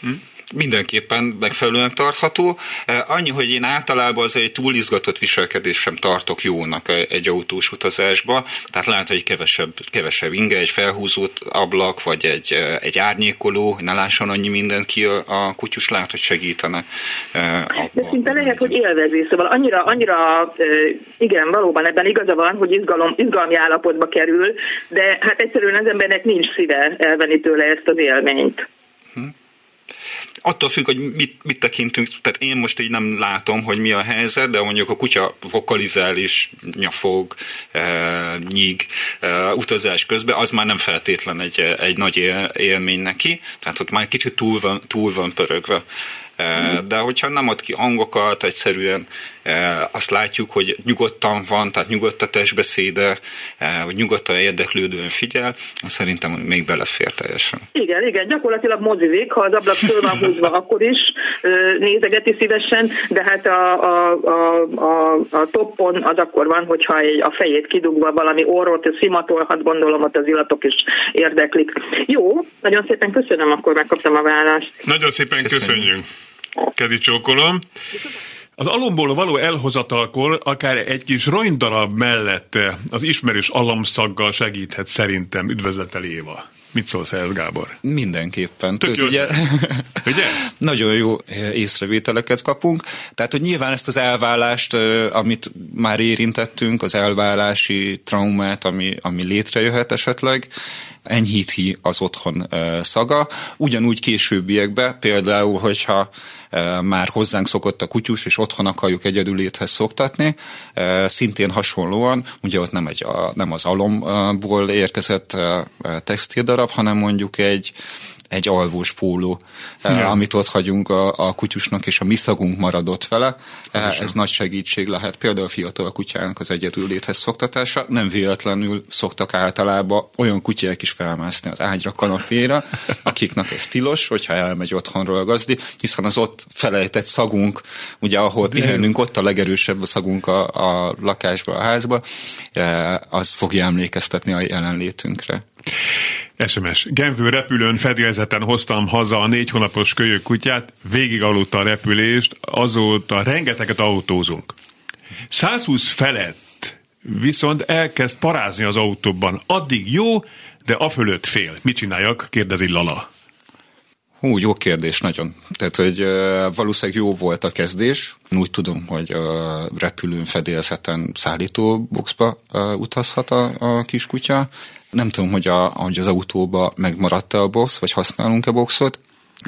Hm? Mindenképpen megfelelően tartható. E, annyi, hogy én általában az egy túlizgatott viselkedés sem tartok jónak egy autós utazásba, tehát lehet, hogy kevesebb, kevesebb inge, egy felhúzott ablak, vagy egy, e, egy árnyékoló, ne lásson annyi mindent ki a, a kutyus, lehet, hogy segítene. E, De szinte lehet, hogy élvezi, szóval annyira, annyira igen, valóban ebben igaza van, hogy izgalom, izgalmi állapotba kerül, de hát egyszerűen az embernek nincs szíve elvenni tőle ezt az élményt. Attól függ, hogy mit, mit tekintünk, tehát én most így nem látom, hogy mi a helyzet, de mondjuk a kutya vokalizál is, nyafog, e, nyíg e, utazás közben, az már nem feltétlen egy, egy nagy élmény neki, tehát ott már kicsit túl van, túl van pörögve. De hogyha nem ad ki hangokat, egyszerűen azt látjuk, hogy nyugodtan van, tehát nyugodt a testbeszéde, hogy nyugodtan érdeklődően figyel, szerintem még belefér teljesen. Igen, igen, gyakorlatilag mozizik, ha az ablak föl van húzva, akkor is nézegeti szívesen, de hát a, a, a, a, a toppon az akkor van, hogyha egy, a fejét kidugva valami orrot szimatolhat, gondolom ott az illatok is érdeklik. Jó, nagyon szépen köszönöm, akkor megkaptam a választ. Nagyon szépen köszönjük. köszönjük. Kezi csókolom. Az alomból való elhozatalkor akár egy kis ronydarab mellett az ismerős alomszaggal segíthet szerintem. Üdvözletel Éva! Mit szólsz ehhez, Gábor? Mindenképpen. Tök jó. Ugye, ugye? Nagyon jó észrevételeket kapunk. Tehát, hogy nyilván ezt az elvállást, amit már érintettünk, az elválási traumát, ami, ami létrejöhet esetleg, enyhíti az otthon szaga. Ugyanúgy későbbiekben, például, hogyha már hozzánk szokott a kutyus, és otthon akarjuk egyedüléthez szoktatni. Szintén hasonlóan, ugye ott nem, egy, nem az alomból érkezett textildarab, hanem mondjuk egy, egy alvós póló, eh, ja. amit ott hagyunk a, a kutyusnak, és a mi szagunk maradott vele. Eh, ez nagy segítség lehet. Például a fiatal kutyának az egyedül léthez szoktatása. Nem véletlenül szoktak általában olyan kutyák is felmászni az ágyra, kanapéra, akiknek ez tilos, hogyha elmegy otthonról a gazdi, hiszen az ott felejtett szagunk, ugye ahol pihenünk, ott a legerősebb a szagunk a, a lakásba, a házba, eh, az fogja emlékeztetni a jelenlétünkre. SMS. Genvő repülőn fedélzeten hoztam haza a négy hónapos kölyök kutyát, végig aludta a repülést, azóta rengeteget autózunk. 120 felett viszont elkezd parázni az autóban. Addig jó, de a fölött fél. Mit csináljak? kérdezi Lala. Hú, jó kérdés, nagyon. Tehát, hogy valószínűleg jó volt a kezdés. Úgy tudom, hogy uh, repülőn fedélzeten szállítóboxba uh, utazhat a, a kiskutya. Nem tudom, hogy, a, hogy az autóba megmaradt-e a box, vagy használunk-e boxot.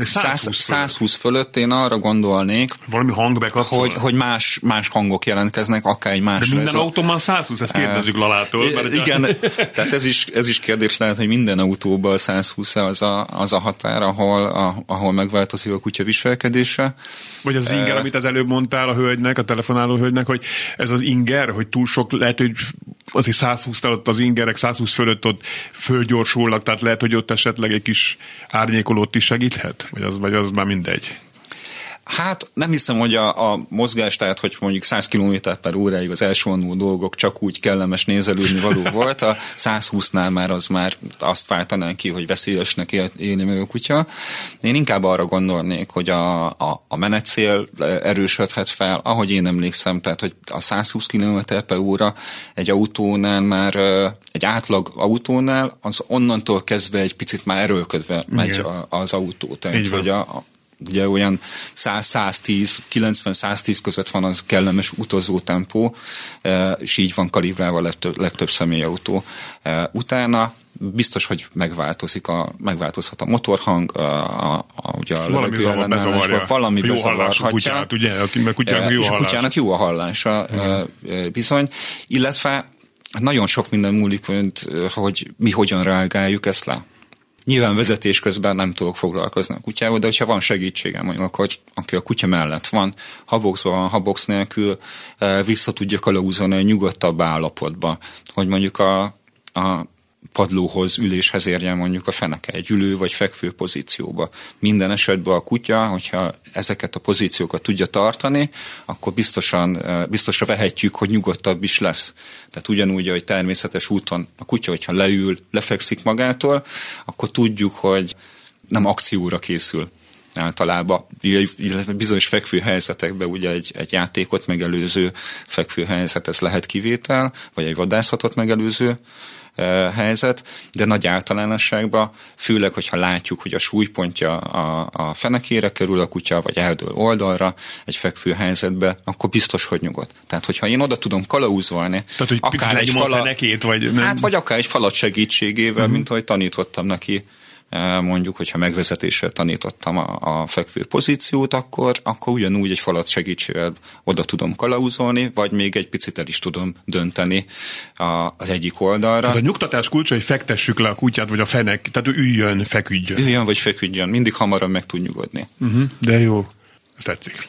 120, 120 fölött én arra gondolnék, valami hang hogy, hogy más, más hangok jelentkeznek, akár egy más. De minden autóban 120, ezt kérdezzük Lalától. Mert igen, a... tehát ez is, ez is kérdés lehet, hogy minden autóban 120 az a, az a határ, ahol, a, ahol megváltozik a kutya viselkedése. Vagy az inger, amit az előbb mondtál a hölgynek, a telefonáló hölgynek, hogy ez az inger, hogy túl sok, lehet, hogy azért 120 ott az ingerek 120 fölött ott fölgyorsulnak, tehát lehet, hogy ott esetleg egy kis árnyékolót is segíthet? Vagy az, vagy az már mindegy? Hát nem hiszem, hogy a, a mozgás, tehát hogy mondjuk 100 km per óráig az elsővonuló dolgok csak úgy kellemes nézelődni való volt, a 120-nál már az már azt váltanánk ki, hogy veszélyesnek él, élni meg a kutya. Én inkább arra gondolnék, hogy a, a, a menetszél erősödhet fel, ahogy én emlékszem, tehát hogy a 120 km per óra egy autónál már egy átlag autónál az onnantól kezdve egy picit már erőlködve megy az autó. Tehát, hogy a, ugye olyan 100-110, 90-110 között van az kellemes utazó tempó, e, és így van kalibrálva a legtöbb, legtöbb személyautó. E, utána biztos, hogy megváltozik a, megváltozhat a motorhang, a, a, a, ugye a valami zavar, valami jó hallású kutyát, ugye, akinek kutyának jó, és kutyának jó a hallása uh-huh. bizony, illetve nagyon sok minden múlik, hogy mi hogyan reagáljuk ezt le. Nyilván vezetés közben nem tudok foglalkozni a kutyával, de hogyha van segítségem, mondjuk akkor, aki a kutya mellett van, haboxban van, habox nélkül eh, vissza tudja kalauzolni a nyugodtabb állapotba, hogy mondjuk a, a padlóhoz, üléshez érjen mondjuk a feneke egy ülő vagy fekvő pozícióba. Minden esetben a kutya, hogyha ezeket a pozíciókat tudja tartani, akkor biztosan, biztosra vehetjük, hogy nyugodtabb is lesz. Tehát ugyanúgy, hogy természetes úton a kutya, hogyha leül, lefekszik magától, akkor tudjuk, hogy nem akcióra készül általában, illetve bizonyos fekvő helyzetekben ugye egy, egy játékot megelőző fekvő helyzet, ez lehet kivétel, vagy egy vadászatot megelőző helyzet, de nagy általánosságban, főleg, hogyha látjuk, hogy a súlypontja a, a fenekére kerül a kutya, vagy eldől oldalra egy fekvő helyzetbe, akkor biztos, hogy nyugodt. Tehát, hogyha én oda tudom kalauzolni, Tehát, hogy akár egy falat, fenekét, vagy nem? Hát, vagy akár egy falat segítségével, uh-huh. mint ahogy tanítottam neki mondjuk, hogyha megvezetéssel tanítottam a, a fekvő pozíciót, akkor, akkor ugyanúgy egy falat segítségével oda tudom kalauzolni, vagy még egy picit el is tudom dönteni a, az egyik oldalra. Tehát a nyugtatás kulcsa, hogy fektessük le a kutyát, vagy a fenek, tehát üljön, feküdjön. Üljön, vagy feküdjön, mindig hamarabb meg tud nyugodni. Uh-huh, de jó, ez tetszik.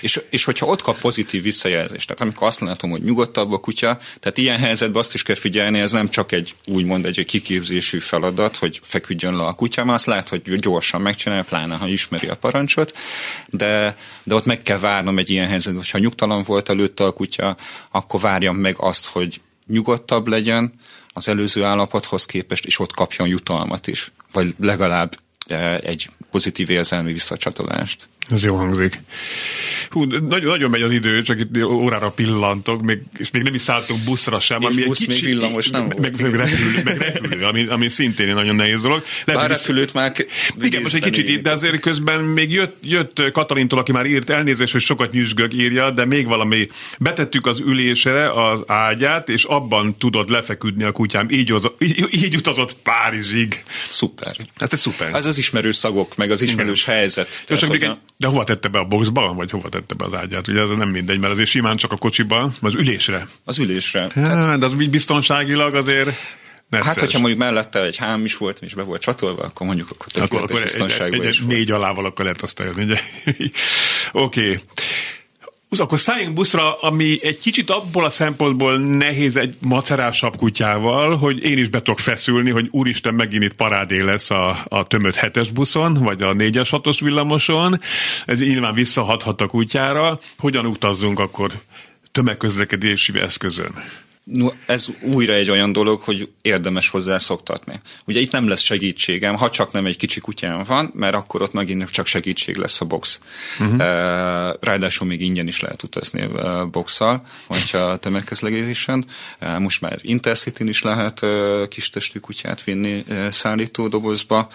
És, és hogyha ott kap pozitív visszajelzést, tehát amikor azt látom, hogy nyugodtabb a kutya, tehát ilyen helyzetben azt is kell figyelni, ez nem csak egy úgymond egy, kiképzésű feladat, hogy feküdjön le a kutya, mert azt lehet, hogy gyorsan megcsinálja, pláne ha ismeri a parancsot, de, de ott meg kell várnom egy ilyen helyzetben, hogyha nyugtalan volt előtte a kutya, akkor várjam meg azt, hogy nyugodtabb legyen az előző állapothoz képest, és ott kapjon jutalmat is, vagy legalább eh, egy pozitív érzelmi visszacsatolást. Ez jó hangzik. Hú, nagyon, nagyon megy az idő, csak itt órára pillantok, még, és még nem is szálltunk buszra sem. És ami busz kicsi, még villamos nem meg, meg, meg repülő, meg repülő ami, ami szintén egy nagyon nehéz dolog. Lehet, Bár repülőt már Igen, most egy kicsit itt, de azért közben még jött, jött Katalintól, aki már írt elnézést, hogy sokat nyüzsgök írja, de még valami. Betettük az ülésre az ágyát, és abban tudod lefeküdni a kutyám. Így, az, így, így utazott Párizsig. Szuper. Hát ez szuper. Ez az ismerős szagok, meg az ismerős Igen. helyzet. Tehát, még egy, de hova tette be a boxba, vagy hova tette be az ágyát? Ugye ez nem mindegy, mert azért simán csak a kocsiba, az ülésre. Az ülésre. Hát, Tehát... De az így biztonságilag azért Necces. Hát, hogyha mondjuk mellette egy hám is volt, és be volt csatolva, akkor mondjuk akkor tökéletes akkor, akkor biztonságban egy, egy, egy, négy alával akkor lehet azt Oké. Okay. Akkor szálljunk buszra, ami egy kicsit abból a szempontból nehéz egy macerásabb kutyával, hogy én is be tudok feszülni, hogy úristen, megint itt parádé lesz a, a tömött hetes buszon, vagy a négyes hatos villamoson. Ez nyilván visszahathat a kutyára. Hogyan utazzunk akkor tömegközlekedési eszközön? Ez újra egy olyan dolog, hogy érdemes hozzá szoktatni. Ugye itt nem lesz segítségem, ha csak nem egy kicsi kutyám van, mert akkor ott megint csak segítség lesz a box. Uh-huh. Ráadásul még ingyen is lehet utazni boxal, hogyha tömegközlekedésen. Most már intercity is lehet kis testű kutyát vinni szállítódobozba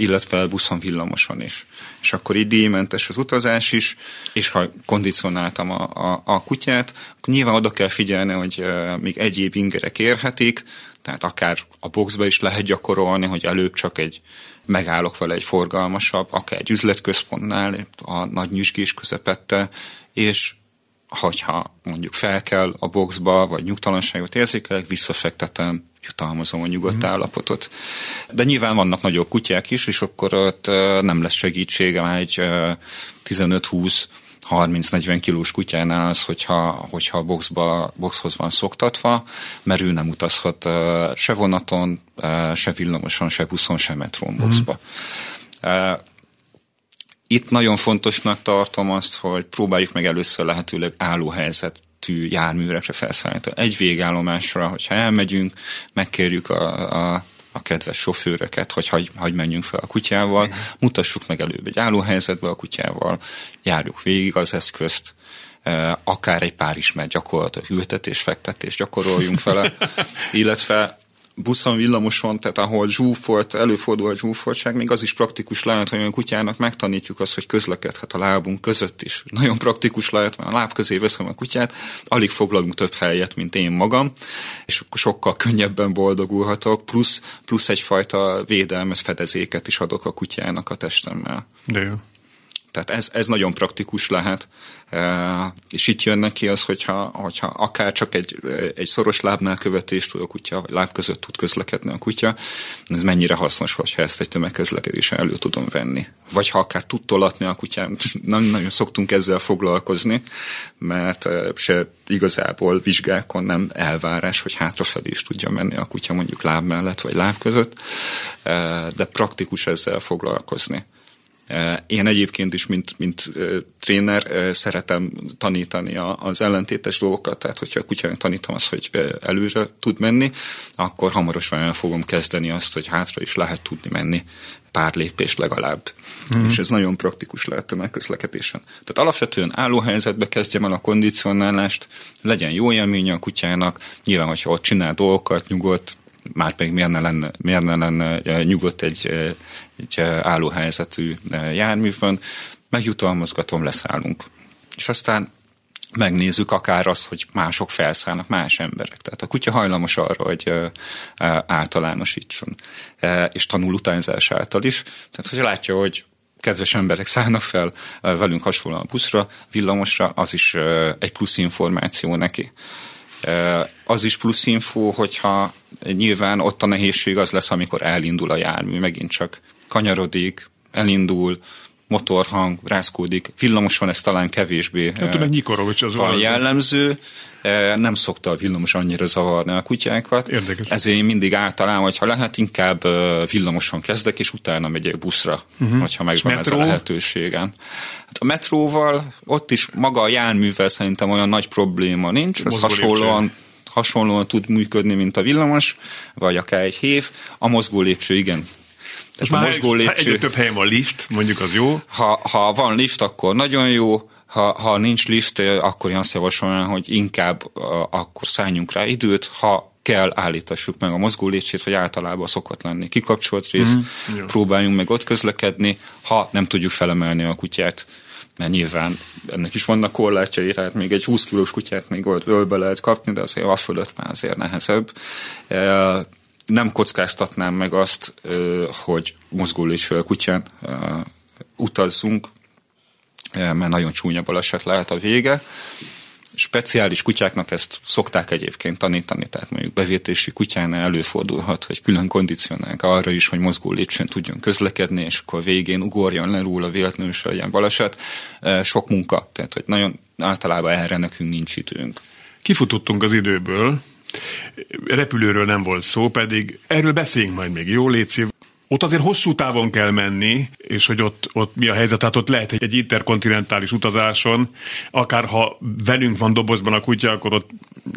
illetve buszon, villamoson is. És akkor így díjmentes az utazás is, és ha kondicionáltam a, a, a kutyát, akkor nyilván oda kell figyelni, hogy még egyéb ingerek érhetik, tehát akár a boxba is lehet gyakorolni, hogy előbb csak egy megállok vele egy forgalmasabb, akár egy üzletközpontnál, a nagy nyüzsgés közepette, és hogyha mondjuk fel kell a boxba, vagy nyugtalanságot érzékelek, visszafektetem, jutalmazom a nyugodt mm. állapotot. De nyilván vannak nagyobb kutyák is, és akkor ott nem lesz segítsége már egy 15-20 30-40 kilós kutyánál az, hogyha, hogyha a boxba, boxhoz van szoktatva, mert ő nem utazhat se vonaton, se villamoson, se buszon, se metrón boxba. Mm. Itt nagyon fontosnak tartom azt, hogy próbáljuk meg először lehetőleg állóhelyzet tű járműrekre felszállítani. Egy végállomásra, hogyha elmegyünk, megkérjük a, a a kedves sofőröket, hogy hagy, hagy menjünk fel a kutyával, mutassuk meg előbb egy állóhelyzetbe a kutyával, járjuk végig az eszközt, akár egy pár ismert gyakorlat, ültetés, fektetés gyakoroljunk vele, illetve buszon, villamoson, tehát ahol zsúfolt, előfordul a zsúfoltság, még az is praktikus lehet, hogy a kutyának megtanítjuk azt, hogy közlekedhet a lábunk között is. Nagyon praktikus lehet, mert a láb közé veszem a kutyát, alig foglalunk több helyet, mint én magam, és sokkal könnyebben boldogulhatok, plusz, plusz egyfajta védelmet, fedezéket is adok a kutyának a testemmel. De jó. Tehát ez, ez nagyon praktikus lehet, e, és itt jön neki az, hogyha, hogyha akár csak egy, egy szoros lábnál követést tud a kutya, vagy láb között tud közlekedni a kutya, ez mennyire hasznos, hogyha ezt egy tömegközlekedésen elő tudom venni. Vagy ha akár tud tolatni a kutyám, nem nagyon szoktunk ezzel foglalkozni, mert e, se igazából vizsgákon nem elvárás, hogy hátrafelé is tudja menni a kutya mondjuk láb mellett, vagy láb között, e, de praktikus ezzel foglalkozni. Én egyébként is, mint, mint tréner szeretem tanítani az ellentétes dolgokat, tehát hogyha a kutyának tanítom azt, hogy előre tud menni, akkor hamarosan el fogom kezdeni azt, hogy hátra is lehet tudni menni pár lépés legalább. Mm. És ez nagyon praktikus lehet tömegközlekedésen. Tehát alapvetően állóhelyzetbe kezdjem el a kondicionálást, legyen jó élménye a kutyának, nyilván, hogyha ott csinál dolgokat, nyugodt, már pedig miért ne lenne, miért ne lenne nyugodt egy, egy állóhelyzetű járművön, megjutalmazgatom, leszállunk. És aztán megnézzük akár azt, hogy mások felszállnak, más emberek. Tehát a kutya hajlamos arra, hogy általánosítson, és tanul utányzás által is. Tehát, hogyha látja, hogy kedves emberek szállnak fel velünk hasonlóan buszra, villamosra, az is egy plusz információ neki. Az is plusz info, hogyha nyilván ott a nehézség az lesz, amikor elindul a jármű, megint csak kanyarodik, elindul, motorhang, rázkódik. Villamoson ez talán kevésbé nem tudom, nyikorog, az van jellemző. Nem szokta a villamos annyira zavarni a kutyákat. Érdekes. Ezért én mindig általában, hogyha lehet, inkább villamoson kezdek, és utána megyek buszra, uh-huh. hogyha megvan ez a lehetőségem. Hát a metróval ott is maga a járművel szerintem olyan nagy probléma nincs, ez hasonlóan hasonlóan tud működni, mint a villamos, vagy akár egy hév. A mozgó lépcső, igen, Tehát a mozgó lépcső... Egyre több helyen van lift, mondjuk az jó. Ha, ha van lift, akkor nagyon jó, ha, ha nincs lift, akkor én azt javasolnám, hogy inkább akkor szálljunk rá időt, ha kell állítassuk meg a mozgó lépcsőt, vagy általában szokott lenni kikapcsolt rész, mm, próbáljunk meg ott közlekedni, ha nem tudjuk felemelni a kutyát, mert nyilván ennek is vannak korlátjai, tehát még egy 20 kilós kutyát még ölbe lehet kapni, de azért a fölött már azért nehezebb. Nem kockáztatnám meg azt, hogy mozgólésfél kutyán utazzunk, mert nagyon csúnya baleset lehet a vége speciális kutyáknak ezt szokták egyébként tanítani, tehát mondjuk bevétési kutyánál előfordulhat, hogy külön kondicionálják arra is, hogy mozgó lépcsőn tudjon közlekedni, és akkor végén ugorjon le róla véletlenül is legyen baleset. Sok munka, tehát hogy nagyon általában erre nekünk nincs időnk. Kifutottunk az időből, repülőről nem volt szó, pedig erről beszéljünk majd még, jó létszik. Ott azért hosszú távon kell menni, és hogy ott, ott mi a helyzet, tehát ott lehet egy interkontinentális utazáson, akár ha velünk van dobozban a kutya, akkor ott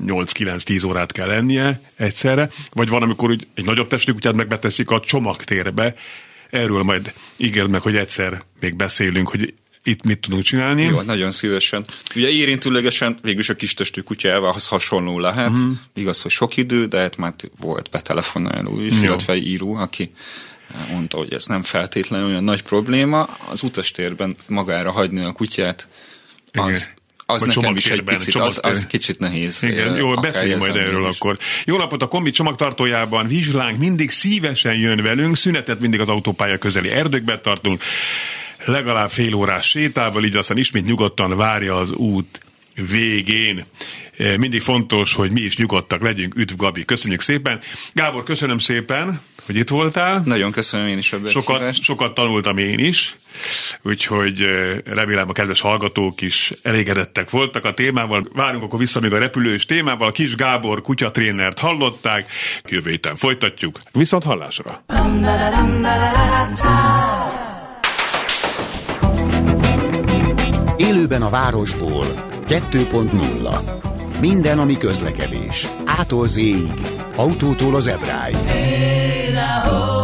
8-9-10 órát kell lennie egyszerre, vagy van, amikor úgy egy nagyobb testű kutyát megbeteszik a csomagtérbe, erről majd ígérd meg, hogy egyszer még beszélünk, hogy itt mit tudunk csinálni. Jó, nagyon szívesen. Ugye érintőlegesen végülis a kis testű kutyával az hasonló lehet. Mm. Igaz, hogy sok idő, de hát már volt betelefonáló is, illetve író, aki mondta, hogy ez nem feltétlenül olyan nagy probléma. Az utastérben magára hagyni a kutyát, az, az Vagy nekem is egy picit, az, az kicsit nehéz. Igen, jó, beszéljünk majd erről is. akkor. Jó napot a kombi csomagtartójában, vizslánk mindig szívesen jön velünk, szünetet mindig az autópálya közeli erdőkbe tartunk, legalább fél órás sétával, így aztán ismét nyugodtan várja az út végén. Mindig fontos, hogy mi is nyugodtak legyünk. Üdv Gabi, köszönjük szépen. Gábor, köszönöm szépen hogy itt voltál. Nagyon köszönöm én is a sokat, sokat tanultam én is, úgyhogy remélem a kedves hallgatók is elégedettek voltak a témával. Várunk akkor vissza még a repülős témával. Kis Gábor kutyatrénert hallották. Jövő héten folytatjuk. Viszont hallásra! Élőben a városból 2.0 Minden, ami közlekedés. Ától z Autótól az ebráig. Hey,